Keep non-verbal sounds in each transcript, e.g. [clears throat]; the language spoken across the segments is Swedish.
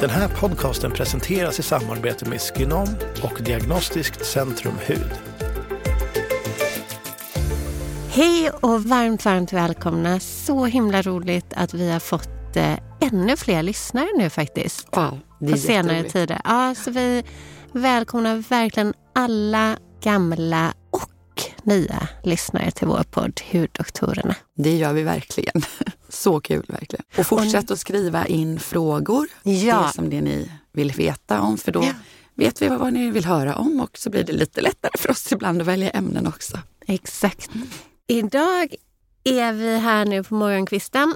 Den här podcasten presenteras i samarbete med Skinom och Diagnostiskt Centrum Hud. Hej och varmt, varmt välkomna. Så himla roligt att vi har fått eh, ännu fler lyssnare nu faktiskt. Wow, det är på senare tider. Ja, så vi välkomnar verkligen alla gamla och nya lyssnare till vår podd Huddoktorerna. Det gör vi verkligen. [laughs] Så kul verkligen. Och fortsätt att skriva in frågor. Ja. Det som det ni vill veta om, för då Ja. vet vi vad ni vill höra om och så blir det lite lättare för oss ibland att välja ämnen också. Exakt. Idag är vi här nu på morgonkvisten.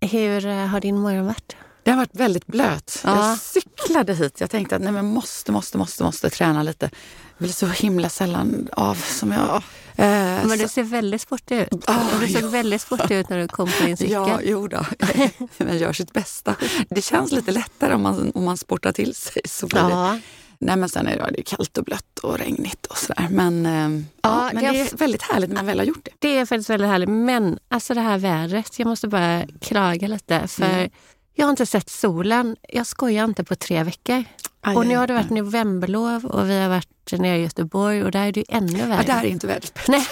Hur har din morgon varit? Det har varit väldigt blöt. Ja. Jag cyklade hit. Jag tänkte att nej, men måste, måste, måste, måste träna lite. Jag vill så himla sällan av som jag... Eh, Men du ser väldigt sportig ut. Och du såg ja. väldigt sportig ut när du kom på din cykel. Ja, jo då. [laughs] Man gör sitt bästa. Det känns lite lättare om man, om man sportar till sig. Så blir ja. Nej, men sen är det, kallt och blött och regnigt och sådär. Men, eh, Ja, men det det är väldigt härligt när man väl har gjort det. Det är faktiskt väldigt härligt. Men alltså det här vädret, jag måste bara klaga lite. För Mm. Jag har inte sett solen. Jag skojar inte på tre veckor. Aj, och nu har det varit novemberlov och vi har varit nere i Göteborg och där är det ju ännu värre. Ja, där är inte vädret. Nej.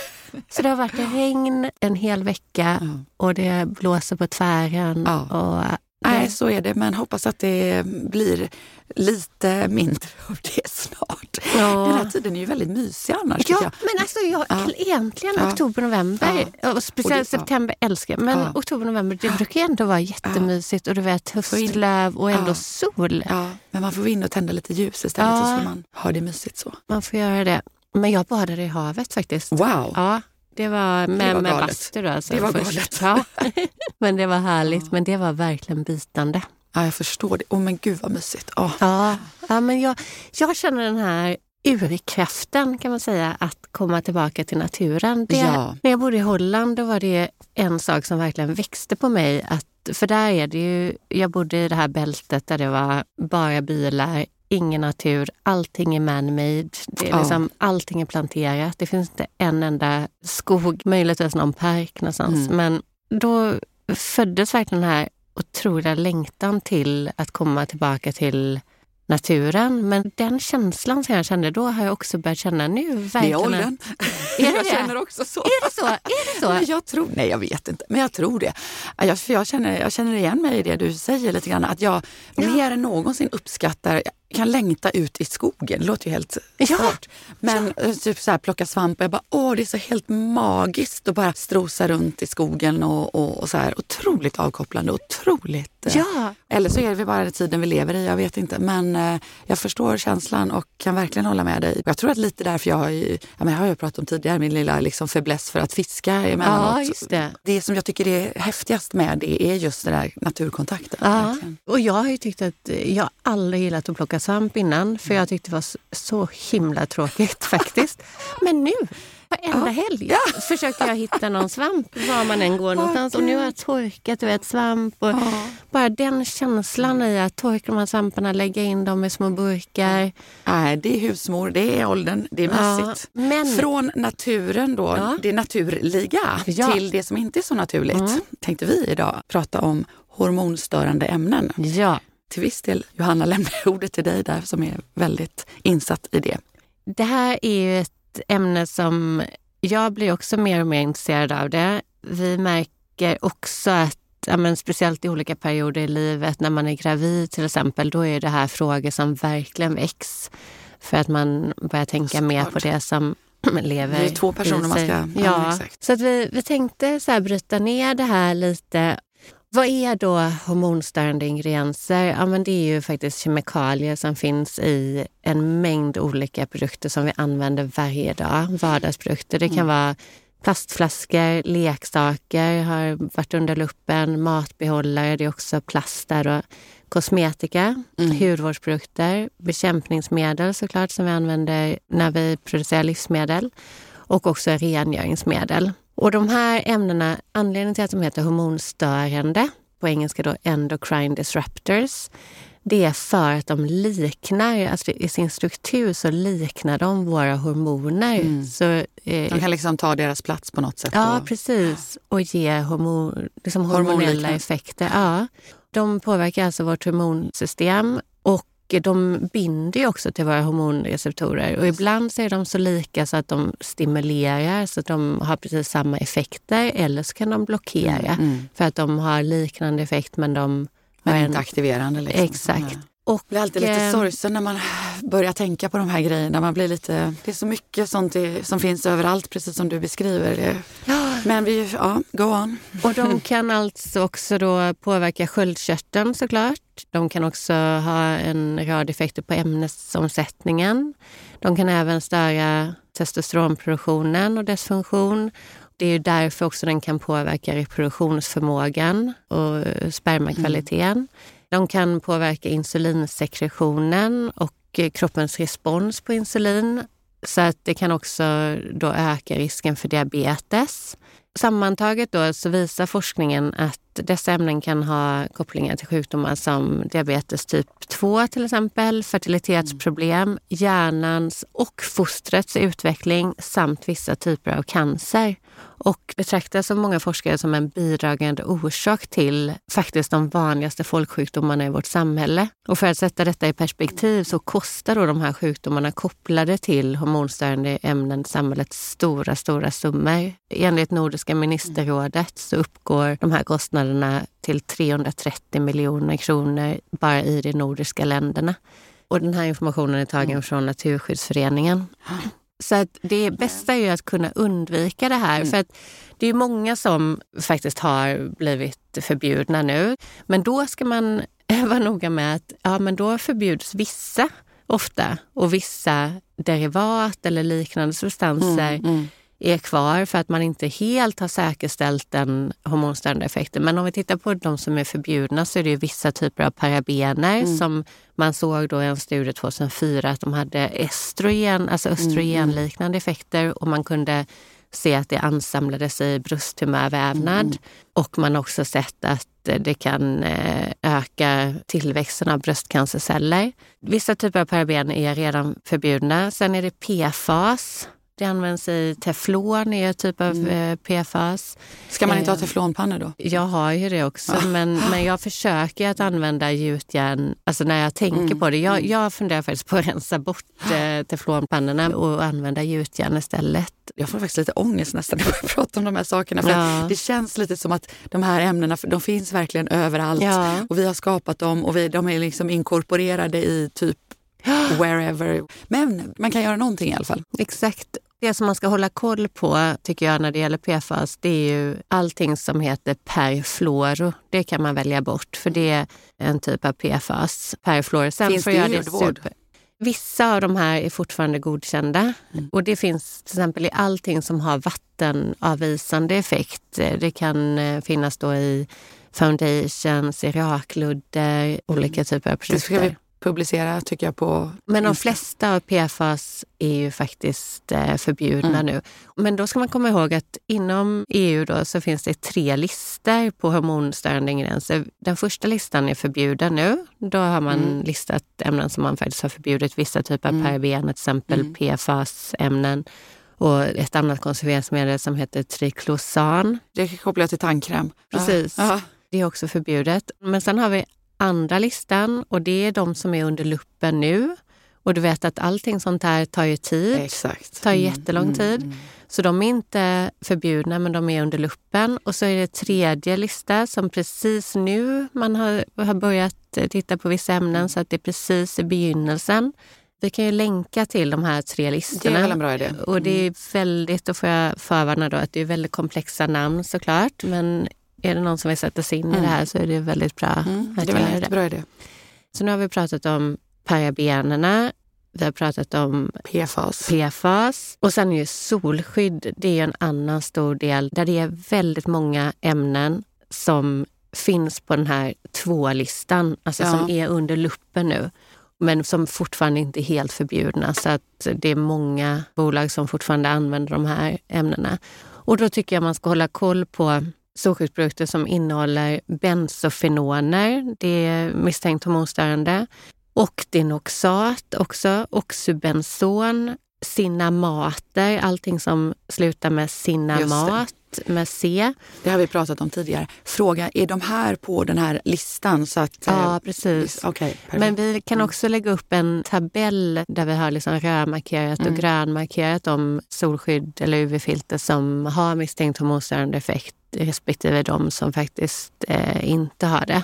Så det har varit regn en hel vecka Ja. och det blåser på tvären. Ja. Och, Nej, så är det. Men hoppas att det blir lite mindre av det snart. Ja. Den här tiden är ju väldigt mysig annars. Ja, men alltså jag, Ja. egentligen Ja. oktober, november, och speciellt ja. september älskar jag, men Ja. oktober, november det brukar ju ändå vara jättemysigt och du vet höstlöv och ändå Ja. sol. Ja, men man får gå in och tända lite ljus istället Ja. så ska man ha det mysigt så. Man får göra det. Men jag badade i havet faktiskt. Wow! Ja, det var med, var med galet. bastu då. Alltså, Det var först. Ja. [laughs] men det var härligt, men det var verkligen bitande. Ja, jag förstår det. Åh men gud vad mysigt. Åh. Ja, ja men jag, jag känner den här urkraften kan man säga, att komma tillbaka till naturen. Det, Ja. När jag bodde i Holland då var det en sak som verkligen växte på mig. Att, för där är det ju, jag bodde i det här bältet där det var bara bilar, ingen natur, allting är man-made. Det är Ja. liksom, allting är planterat. Det finns inte en enda skog, möjligtvis någon park någonstans. Mm. Men då föddes verkligen den här otroliga längtan till att komma tillbaka till naturen. Men den känslan som jag kände då har jag också börjat känna nu. Det är Verkligen. åldern. [laughs] Är det jag det? känner också så. Är det så? Är det så? Men jag tror, nej jag vet inte, men jag tror det. Ja, Jag, för jag, känner, jag känner igen mig i det du säger lite grann. Att jag mer än någonsin uppskattar, kan längta ut i skogen. Det låter ju helt Ja. Men eh, typ så här, plocka svamp och jag bara, åh det är så helt magiskt att bara strosa runt i skogen och, och, och så här. Otroligt avkopplande, otroligt. Ja, Eller så är det bara tiden vi lever i, jag vet inte. Men eh, jag förstår känslan och kan verkligen hålla med dig. Jag tror att lite därför jag har, ju- ja, men jag har ju pratat om tidigare, min lilla liksom fäbless för att fiska emellanåt. Ja, just det. det som jag tycker är häftigast med det är just den där naturkontakten. ja. Och jag har ju tyckt att jag aldrig gillat att plocka svamp innan för jag tyckte det var så himla tråkigt [laughs] faktiskt. Men nu, varenda helg, försöker jag hitta någon svamp var man än går någonstans. Och nu har jag torkat du vet, svamp. Och Bara den känslan i att torka de här svamparna, lägga in dem i små burkar. Nej, det är husmor, det är åldern, det är Ja, mysigt. men- Från naturen då, Ja. det naturliga, Ja. till det som inte är så naturligt tänkte vi idag prata om hormonstörande ämnen. Ja, Till viss del, Johanna, [laughs] lämnar ordet till dig där som är väldigt insatt i det. Det här är ju ett ämne som jag blir också mer och mer intresserad av det. Vi märker också att ja, men speciellt i olika perioder i livet, när man är gravid till exempel, då är det här frågor som verkligen väcks. För att man börjar tänka mer på Såklart. det som [clears throat] lever Det är två personer man ska- ja, Ja, så att vi, vi tänkte så här bryta ner det här lite. Vad är då hormonstörande ingredienser? Ja, men det är ju faktiskt kemikalier som finns i en mängd olika produkter som vi använder varje dag, vardagsprodukter. Det kan Mm. vara plastflaskor, leksaker har varit under luppen, matbehållare, det är också plast där och kosmetika, mm. hudvårdsprodukter, bekämpningsmedel såklart som vi använder när vi producerar livsmedel och också rengöringsmedel. Och de här ämnena, anledningen till att de heter hormonstörande, på engelska då endocrine disruptors, det är för att de liknar, alltså i sin struktur så liknar de våra hormoner. Mm. Så, eh, de kan liksom ta deras plats på något sätt? Ja, och... precis. Och ge hormon, liksom hormonella effekter. Ja. De påverkar alltså vårt hormonsystem och de binder också till våra hormonreceptorer. Och ibland så är de så lika så att de stimulerar, så att de har precis samma effekter. Eller så kan de blockera mm. mm. för att de har liknande effekt men de men inte aktiverande. Liksom. Exakt. Och, jag blir alltid lite eh, sorgsen när man börjar tänka på de här grejerna. Man blir lite, det är så mycket sånt som finns överallt, precis som du beskriver. det. Men vi, ja, go on. Och de kan alltså också då påverka sköldkörteln såklart. De kan också ha en rad effekter på ämnesomsättningen. De kan även störa testosteronproduktionen och dess funktion. Det är ju därför också den kan påverka reproduktionsförmågan och spermakvaliteten. Mm. De kan påverka insulinsekretionen och kroppens respons på insulin. Så att det kan också då öka risken för diabetes. Sammantaget då så visar forskningen att dessa ämnen kan ha kopplingar till sjukdomar som diabetes typ 2 till exempel, fertilitetsproblem, hjärnans och fostrets utveckling samt vissa typer av cancer och betraktas av många forskare som en bidragande orsak till faktiskt de vanligaste folksjukdomarna i vårt samhälle. Och för att sätta detta i perspektiv så kostar då de här sjukdomarna kopplade till hormonstörande ämnen samhället stora, stora summor. Enligt Nordiska ministerrådet så uppgår de här kostnaderna till 330 miljoner kronor bara i de nordiska länderna. Och den här informationen är tagen mm. från Naturskyddsföreningen. Så att det bästa är ju att kunna undvika det här. Mm. För att det är många som faktiskt har blivit förbjudna nu. Men då ska man [laughs] vara noga med att ja, men då förbjuds vissa ofta och vissa derivat eller liknande substanser mm, mm är kvar för att man inte helt har säkerställt den hormonstörande effekten. Men om vi tittar på de som är förbjudna så är det vissa typer av parabener mm. som man såg då i en studie 2004 att de hade estrogen, alltså mm, östrogenliknande effekter och man kunde se att det ansamlades i brösttumörvävnad. Mm. Och man har också sett att det kan eh, öka tillväxten av bröstcancerceller. Vissa typer av parabener är redan förbjudna. Sen är det PFAS det används i teflon, är en typ av mm. Eh, PFAS. Ska man inte ha eh, teflonpannor då? Jag har ju det också, men, men jag försöker att använda gjutjärn alltså när jag tänker mm. på det. Jag, mm. jag funderar faktiskt på att rensa bort eh, teflonpannorna och använda gjutjärn istället. Jag får faktiskt lite ångest nästan när jag [laughs] pratar om de här sakerna. För ja. Det känns lite som att de här ämnena de finns verkligen överallt. Ja. Och vi har skapat dem och vi, de är liksom inkorporerade i typ wherever. Men man kan göra någonting i alla fall. Exakt. Det som man ska hålla koll på tycker jag när det gäller PFAS, det är ju allting som heter perfluoro. Det kan man välja bort för det är en typ av PFAS. Perfluoro. Sen Finns det i hudvård? Vissa av de här är fortfarande godkända mm. och det finns till exempel i allting som har vattenavvisande effekt. Det kan eh, finnas då i foundations, i rakludder, olika typer av produkter publicera tycker jag på Men de flesta av PFAS är ju faktiskt eh, förbjudna mm. nu. Men då ska man komma ihåg att inom EU då så finns det tre listor på hormonstörande ingredienser. Den första listan är förbjuden nu. Då har man mm. listat ämnen som man faktiskt har förbjudit. Vissa typer av mm. paraben, till exempel mm. PFAS-ämnen och ett annat konserveringsmedel som heter triklosan. Det kopplar jag till tandkräm. Precis. Ja. Det är också förbjudet. Men sen har vi andra listan och det är de som är under luppen nu. Och du vet att allting sånt här tar ju tid. Exakt. tar mm, jättelång mm, tid. Mm. Så de är inte förbjudna men de är under luppen. Och så är det tredje lista som precis nu man har, har börjat titta på vissa ämnen så att det är precis i begynnelsen. Vi kan ju länka till de här tre listorna. Det är väl en bra idé. Och det är väldigt, då får jag förvarna då, att det är väldigt komplexa namn såklart. Men är det någon som vill sätta sig in mm. i det här så är det väldigt bra mm. att det göra det. Bra idé. Så nu har vi pratat om parabenerna, vi har pratat om PFAS. PFAS. Och sen är ju solskydd, det är en annan stor del där det är väldigt många ämnen som finns på den här två-listan, alltså ja. som är under luppen nu men som fortfarande inte är helt förbjudna. Så att det är många bolag som fortfarande använder de här ämnena. Och då tycker jag man ska hålla koll på solskyddsprodukter som innehåller bensofenoner, det är misstänkt hormonstörande, och dinoxat också, oxybenson, cinnamater, allting som slutar med cinnamat med C. Det har vi pratat om tidigare. Fråga, är de här på den här listan? Så att, ja, eh, precis. Okay, Men vi kan också lägga upp en tabell där vi har liksom rödmarkerat och mm. grönmarkerat de solskydd eller UV-filter som har misstänkt hormonstörande effekt respektive de som faktiskt eh, inte har det.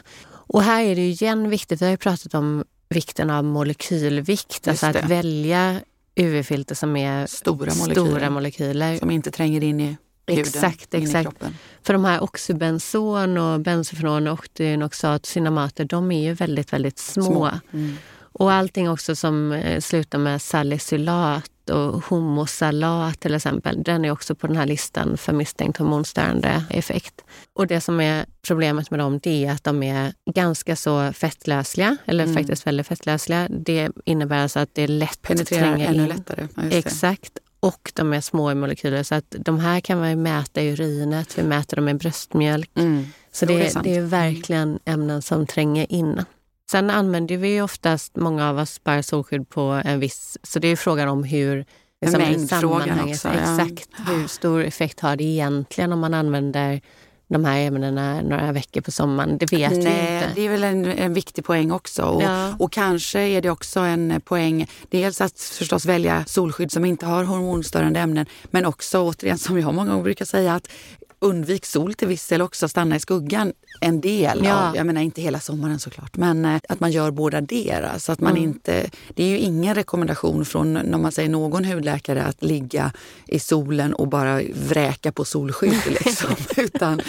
Och här är det igen viktigt, vi har ju pratat om vikten av molekylvikt, alltså att välja UV-filter som är stora molekyler. stora molekyler. Som inte tränger in i huden, exakt, in exakt. i kroppen. För de här oxybenson och bensofenon och dinoxat, cinamater, de är ju väldigt, väldigt små. små. Mm. Och allting också som eh, slutar med salicylat och homosalat till exempel, den är också på den här listan för misstänkt hormonstörande effekt. Och det som är problemet med dem det är att de är ganska så fettlösliga, eller mm. faktiskt väldigt fettlösliga. Det innebär alltså att det är lätt Penetrerar att tränga in. lättare. Ja, Exakt. Och de är små i molekyler så att de här kan man mäta i urinet, vi mäter dem i bröstmjölk. Mm. Så det, det, är det är verkligen ämnen som tränger in. Sen använder vi oftast, många av oss, bara solskydd på en viss... Så det är frågan om hur... Liksom, mängdfrågan också. Exakt. Ja. Hur stor effekt har det egentligen om man använder de här ämnena några veckor på sommaren. Det vet Nej, vi inte. Det är väl en, en viktig poäng också. Och, ja. och, kanske är det också en poäng, dels att förstås välja solskydd som inte har hormonstörande ämnen, men också återigen som jag många gånger brukar säga att undvik sol till viss del också, stanna i skuggan en del. Ja. Av, jag menar inte hela sommaren såklart, men eh, att man gör båda dera. Så att man mm. inte, det är ju ingen rekommendation från när man säger någon hudläkare att ligga i solen och bara vräka på solskydd. [laughs] Liksom. Utan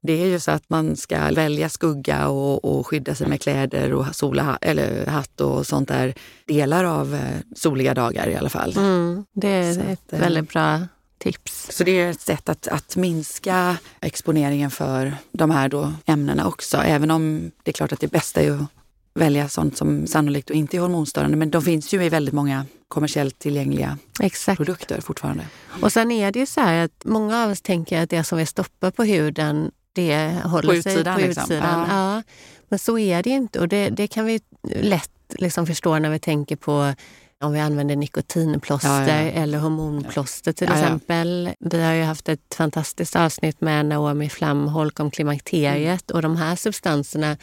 det är ju så att man ska välja skugga och, och skydda sig med kläder och sola, eller hatt och sånt där. Delar av eh, soliga dagar i alla fall. Mm, det är så ett att, väldigt bra tips. Så det är ett sätt att, att minska exponeringen för de här då ämnena också. Även om det är klart att det bästa är att välja sånt som sannolikt och inte är hormonstörande. Men de finns ju i väldigt många kommersiellt tillgängliga Exakt. produkter fortfarande. Och sen är det ju så här att många av oss tänker att det som vi stoppar på huden det håller på sig utsidan, på liksom. utsidan. Ja. ja. Men så är det inte och det, det kan vi lätt liksom förstå när vi tänker på om vi använder nikotinplåster ja, ja. eller hormonplåster till ja, exempel. Vi har ju haft ett fantastiskt avsnitt med Naomi Flamholk om klimakteriet mm. och de här substanserna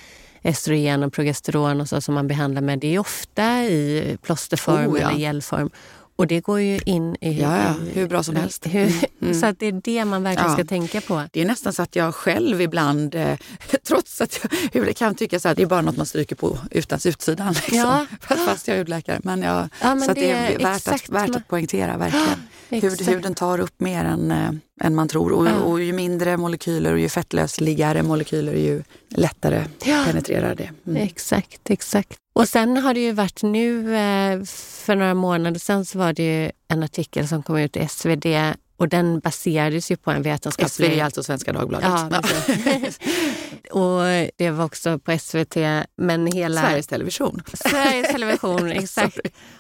östrogen och progesteron och så som man behandlar med, det är ofta i plåsterform oh, eller gelform. Och det går ju in i... Ja, ja hur bra som helst. Hur, mm. Så att det är det man verkligen ja. ska tänka på. Det är nästan så att jag själv ibland, eh, [laughs] trots att jag kan tycka så att det är bara något man stryker på utans utsidan. Liksom. Ja. [laughs] Fast jag är hudläkare. Men, jag, ja, men så det, det är värt, att, värt att poängtera verkligen. [gasps] Hud, huden tar upp mer än, äh, än man tror. Och, och, ju mindre molekyler och ju fettlösligare molekyler ju lättare ja. penetrerar det. Mm. Exakt, exakt. Och sen har det ju varit nu, eh, för några månader sedan så var det ju en artikel som kom ut i SvD och den baserades ju på en vetenskaplig... Är alltså Svenska Dagbladet. Ja, [laughs] och det var också på SVT. Men hela... Sveriges Television. Sveriges Television, [laughs] exakt.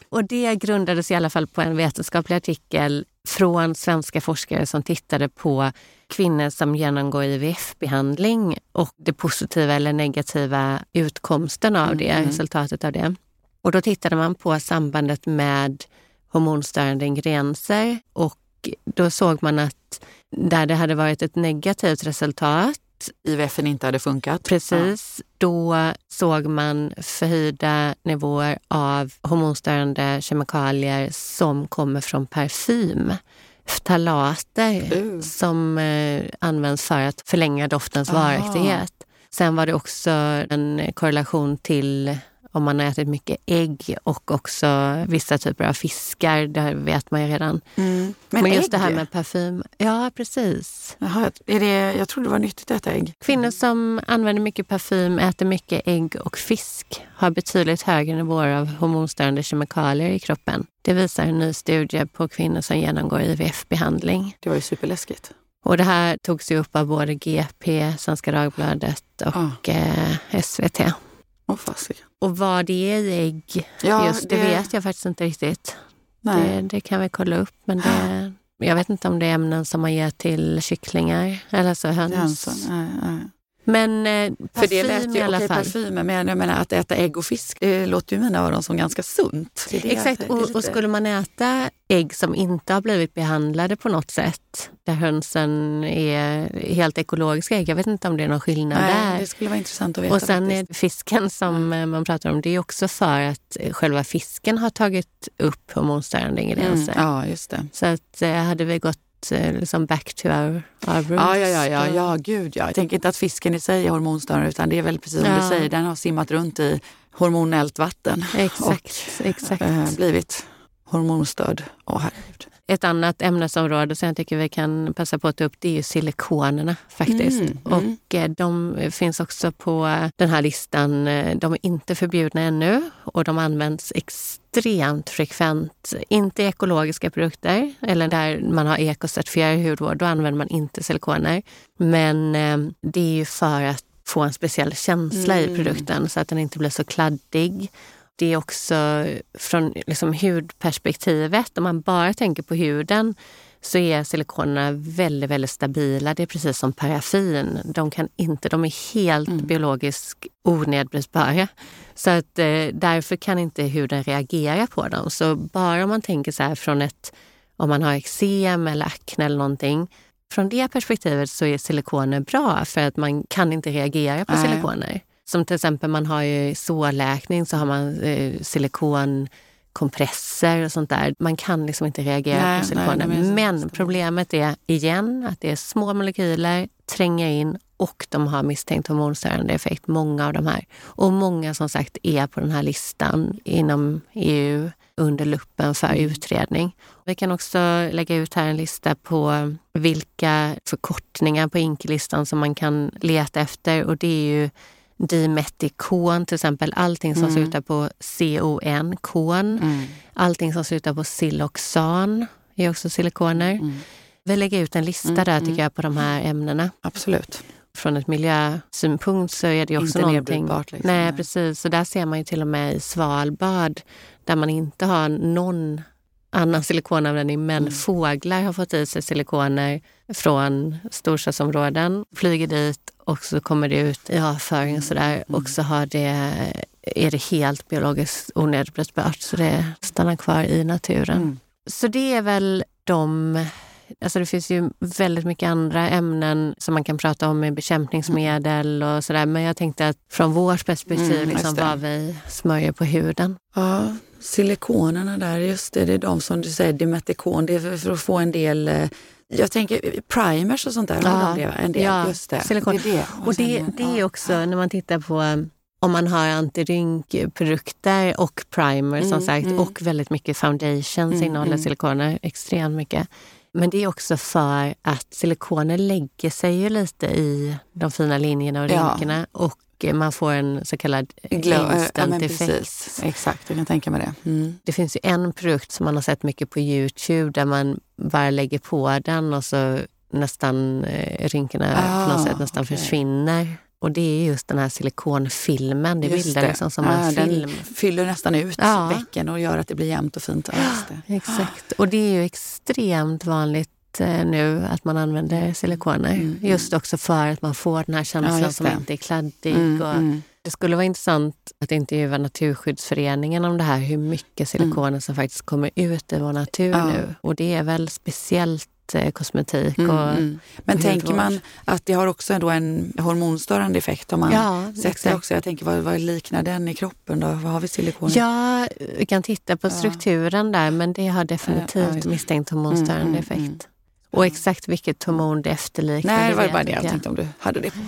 Och det grundades i alla fall på en vetenskaplig artikel från svenska forskare som tittade på kvinnor som genomgår IVF-behandling och det positiva eller negativa utkomsten av det, mm. resultatet av det. Och då tittade man på sambandet med hormonstörande ingredienser och då såg man att där det hade varit ett negativt resultat IVF inte hade funkat. Precis. Ja. Då såg man förhöjda nivåer av hormonstörande kemikalier som kommer från parfym. Ftalater uh. som eh, används för att förlänga doftens Aha. varaktighet. Sen var det också en korrelation till om man har ätit mycket ägg och också vissa typer av fiskar. Det vet man ju redan. Mm. Men, Men, just ägg? det här med parfym. Ja, precis. Jaha, är det, jag trodde det var nyttigt att äta ägg. Kvinnor som använder mycket parfym, äter mycket ägg och fisk har betydligt högre nivåer av hormonstörande kemikalier i kroppen. Det visar en ny studie på kvinnor som genomgår IVF-behandling. Det var ju superläskigt. Och det här togs ju upp av både GP, Svenska Dagbladet och ah. SVT. Oh, och vad det är i ägg, ja, just det, det, vet jag faktiskt inte riktigt. Det, det, kan vi kolla upp. Men det, jag vet inte om det är ämnen som man ger till kycklingar eller så höns. Hönsen, nej, nej. Men eh, För det lät ju, i alla okay, fall. Parfymer, men jag menar att äta ägg och fisk, det låter ju mina öron som ganska sunt. Exakt, och, lite... och, skulle man äta ägg som inte har blivit behandlade på något sätt, där hönsen är helt ekologiska ägg, jag vet inte om det är någon skillnad Nej, där. Det skulle vara intressant att veta. Och sen faktiskt. är fisken som mm. man pratar om, det är också för att själva fisken har tagit upp hormonstörande ingredienser. Mm, ja, just det. Så att, eh, hade vi gått Eh, liksom back to our, our roots. Ja, ja, ja, ja, ja, gud ja. Jag tänker inte att fisken i sig är hormonstörande utan det är väl precis som ja. du säger, den har simmat runt i hormonellt vatten. Exakt, [laughs] och exakt. Äh, blivit hormonstörd. Åh, herregud. Ett annat ämnesområde som jag tycker vi kan passa på att ta upp det är ju silikonerna faktiskt. Mm, mm. Och eh, de finns också på den här listan. De är inte förbjudna ännu och de används extremt frekvent. Inte ekologiska produkter eller där man har ekocertifierad hudvård, då använder man inte silikoner. Men eh, det är ju för att få en speciell känsla mm. i produkten så att den inte blir så kladdig det är också från liksom hudperspektivet, om man bara tänker på huden så är silikonerna väldigt, väldigt stabila. Det är precis som paraffin. De, kan inte, de är helt mm. biologiskt onedbrytbara. Så att, eh, därför kan inte huden reagera på dem. Så bara om man tänker så här från ett, om man har eksem eller akne eller någonting. Från det perspektivet så är silikoner bra för att man kan inte reagera på Nej. silikoner. Som till exempel man har ju sårläkning så har man eh, silikonkompresser och sånt där. Man kan liksom inte reagera nej, på silikoner. Nej, Men problemet är igen att det är små molekyler, tränger in och de har misstänkt hormonstörande effekt, många av de här. Och många som sagt är på den här listan inom EU under luppen för mm. utredning. Vi kan också lägga ut här en lista på vilka förkortningar på INKI-listan som man kan leta efter och det är ju dimetikon till exempel. Allting som mm. slutar på CON, kon. Mm. Allting som slutar på siloxan är också silikoner. Mm. Vi lägger ut en lista mm, där tycker mm. jag på de här ämnena. Absolut. Från ett miljösynpunkt så är det också inte någonting... Liksom. Nej, precis. Så där ser man ju till och med i Svalbard där man inte har någon annan silikonanvändning men mm. fåglar har fått i sig silikoner från storstadsområden, flyger dit och så kommer det ut i avföring och sådär mm. och så har det, är det helt biologiskt onedbrytbart så det stannar kvar i naturen. Mm. Så det är väl de Alltså det finns ju väldigt mycket andra ämnen som man kan prata om med bekämpningsmedel och sådär. Men jag tänkte att från vårt perspektiv, mm, liksom, vad vi smörjer på huden. Ja, silikonerna där, just det, det är de som du säger, dimetikon, det är för att få en del eh, jag tänker primers och sånt där, ja, de en del. Ja, just det. Silikon. Det, det. Och, och det, det är också ja. när man tittar på om man har antirynkprodukter och primer mm, som sagt mm. och väldigt mycket foundations mm, innehåller mm. silikoner, extremt mycket. Men det är också för att silikoner lägger sig ju lite i de fina linjerna och rynkorna ja. och man får en så kallad instant ja, effekt. Exakt, jag kan tänka mig det. Mm. Det finns ju en produkt som man har sett mycket på Youtube där man bara lägger på den och så nästan eh, rynkorna ah, på något ah, sätt nästan okay. försvinner. Och det är just den här silikonfilmen. Det bildar det. liksom som ja, en film. Den fyller nästan ut ja. väcken och gör att det blir jämnt och fint. Ja, [gasps] exakt. Och det är ju extremt vanligt Eh, nu att man använder silikoner. Mm, mm. Just också för att man får den här känslan ja, som inte är kladdig. Mm, och mm. Det skulle vara intressant att intervjua Naturskyddsföreningen om det här, hur mycket silikoner mm. som faktiskt kommer ut i vår natur ja. nu. Och det är väl speciellt eh, kosmetik. Och mm, Men tänker man att det har också ändå en hormonstörande effekt om man ja, sätter också? Jag tänker, vad, vad liknar den i kroppen då? Vad har vi silikon Ja, vi kan titta på strukturen där men det har definitivt misstänkt hormonstörande effekt. Och exakt vilket hormon det efterliknar. Nej, det var bara det jag tänkte om du hade det på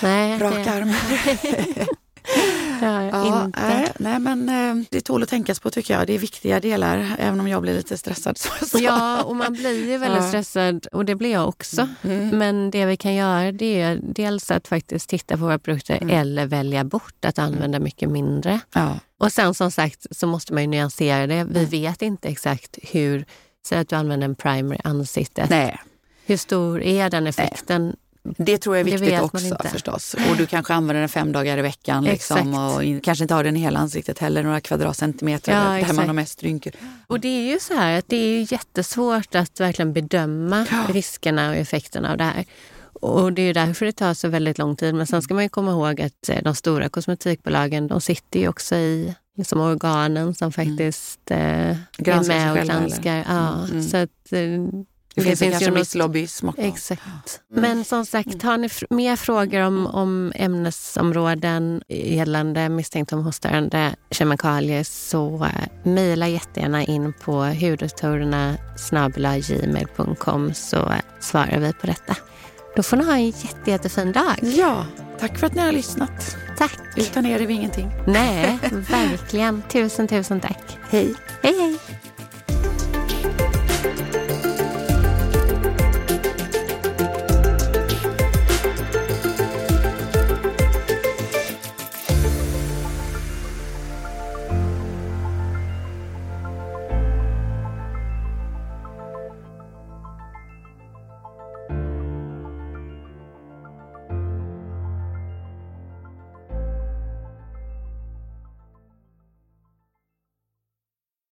nej, rak det... arm. [laughs] [laughs] ja, [laughs] ja, inte. Nej, nej, men eh, det tål att tänkas på tycker jag. Det är viktiga delar, även om jag blir lite stressad. [laughs] Så. Ja, och man blir ju väldigt ja. stressad och det blir jag också. Mm. Men det vi kan göra det är dels att faktiskt titta på våra produkter mm. eller välja bort att använda mycket mindre. Ja. Och sen som sagt så måste man ju nyansera det. Vi mm. vet inte exakt hur Säg att du använder en primer i ansiktet. Nej. Hur stor är den effekten? Nej. Det tror jag är viktigt också förstås. Och du kanske använder den fem dagar i veckan liksom, och in, kanske inte har den i hela ansiktet heller, några kvadratcentimeter ja, där man har mest rynkor. Och det är ju så här att det är jättesvårt att verkligen bedöma ja. riskerna och effekterna av det här. Och det är därför det tar så väldigt lång tid. Men sen ska man ju komma ihåg att eh, de stora kosmetikbolagen, de sitter ju också i liksom organen som mm. faktiskt mm. eh, är med och granskar. Ja, mm. så att, eh, det, finns, finns kanske viss lobbyism också. Exakt. Mm. Men som sagt, har ni mer frågor om, om ämnesområden gällande misstänkta omhostörande kemikalier så äh, mejla jättegärna in på hudoktorerna gmail.com så äh, svarar vi på detta. Då får ni ha en jätte, jättefin dag. Ja, tack för att ni har lyssnat. Tack. Utan er är vi ingenting. Nej, [laughs] verkligen. Tusen, tusen tack. Hej. Hej, hej.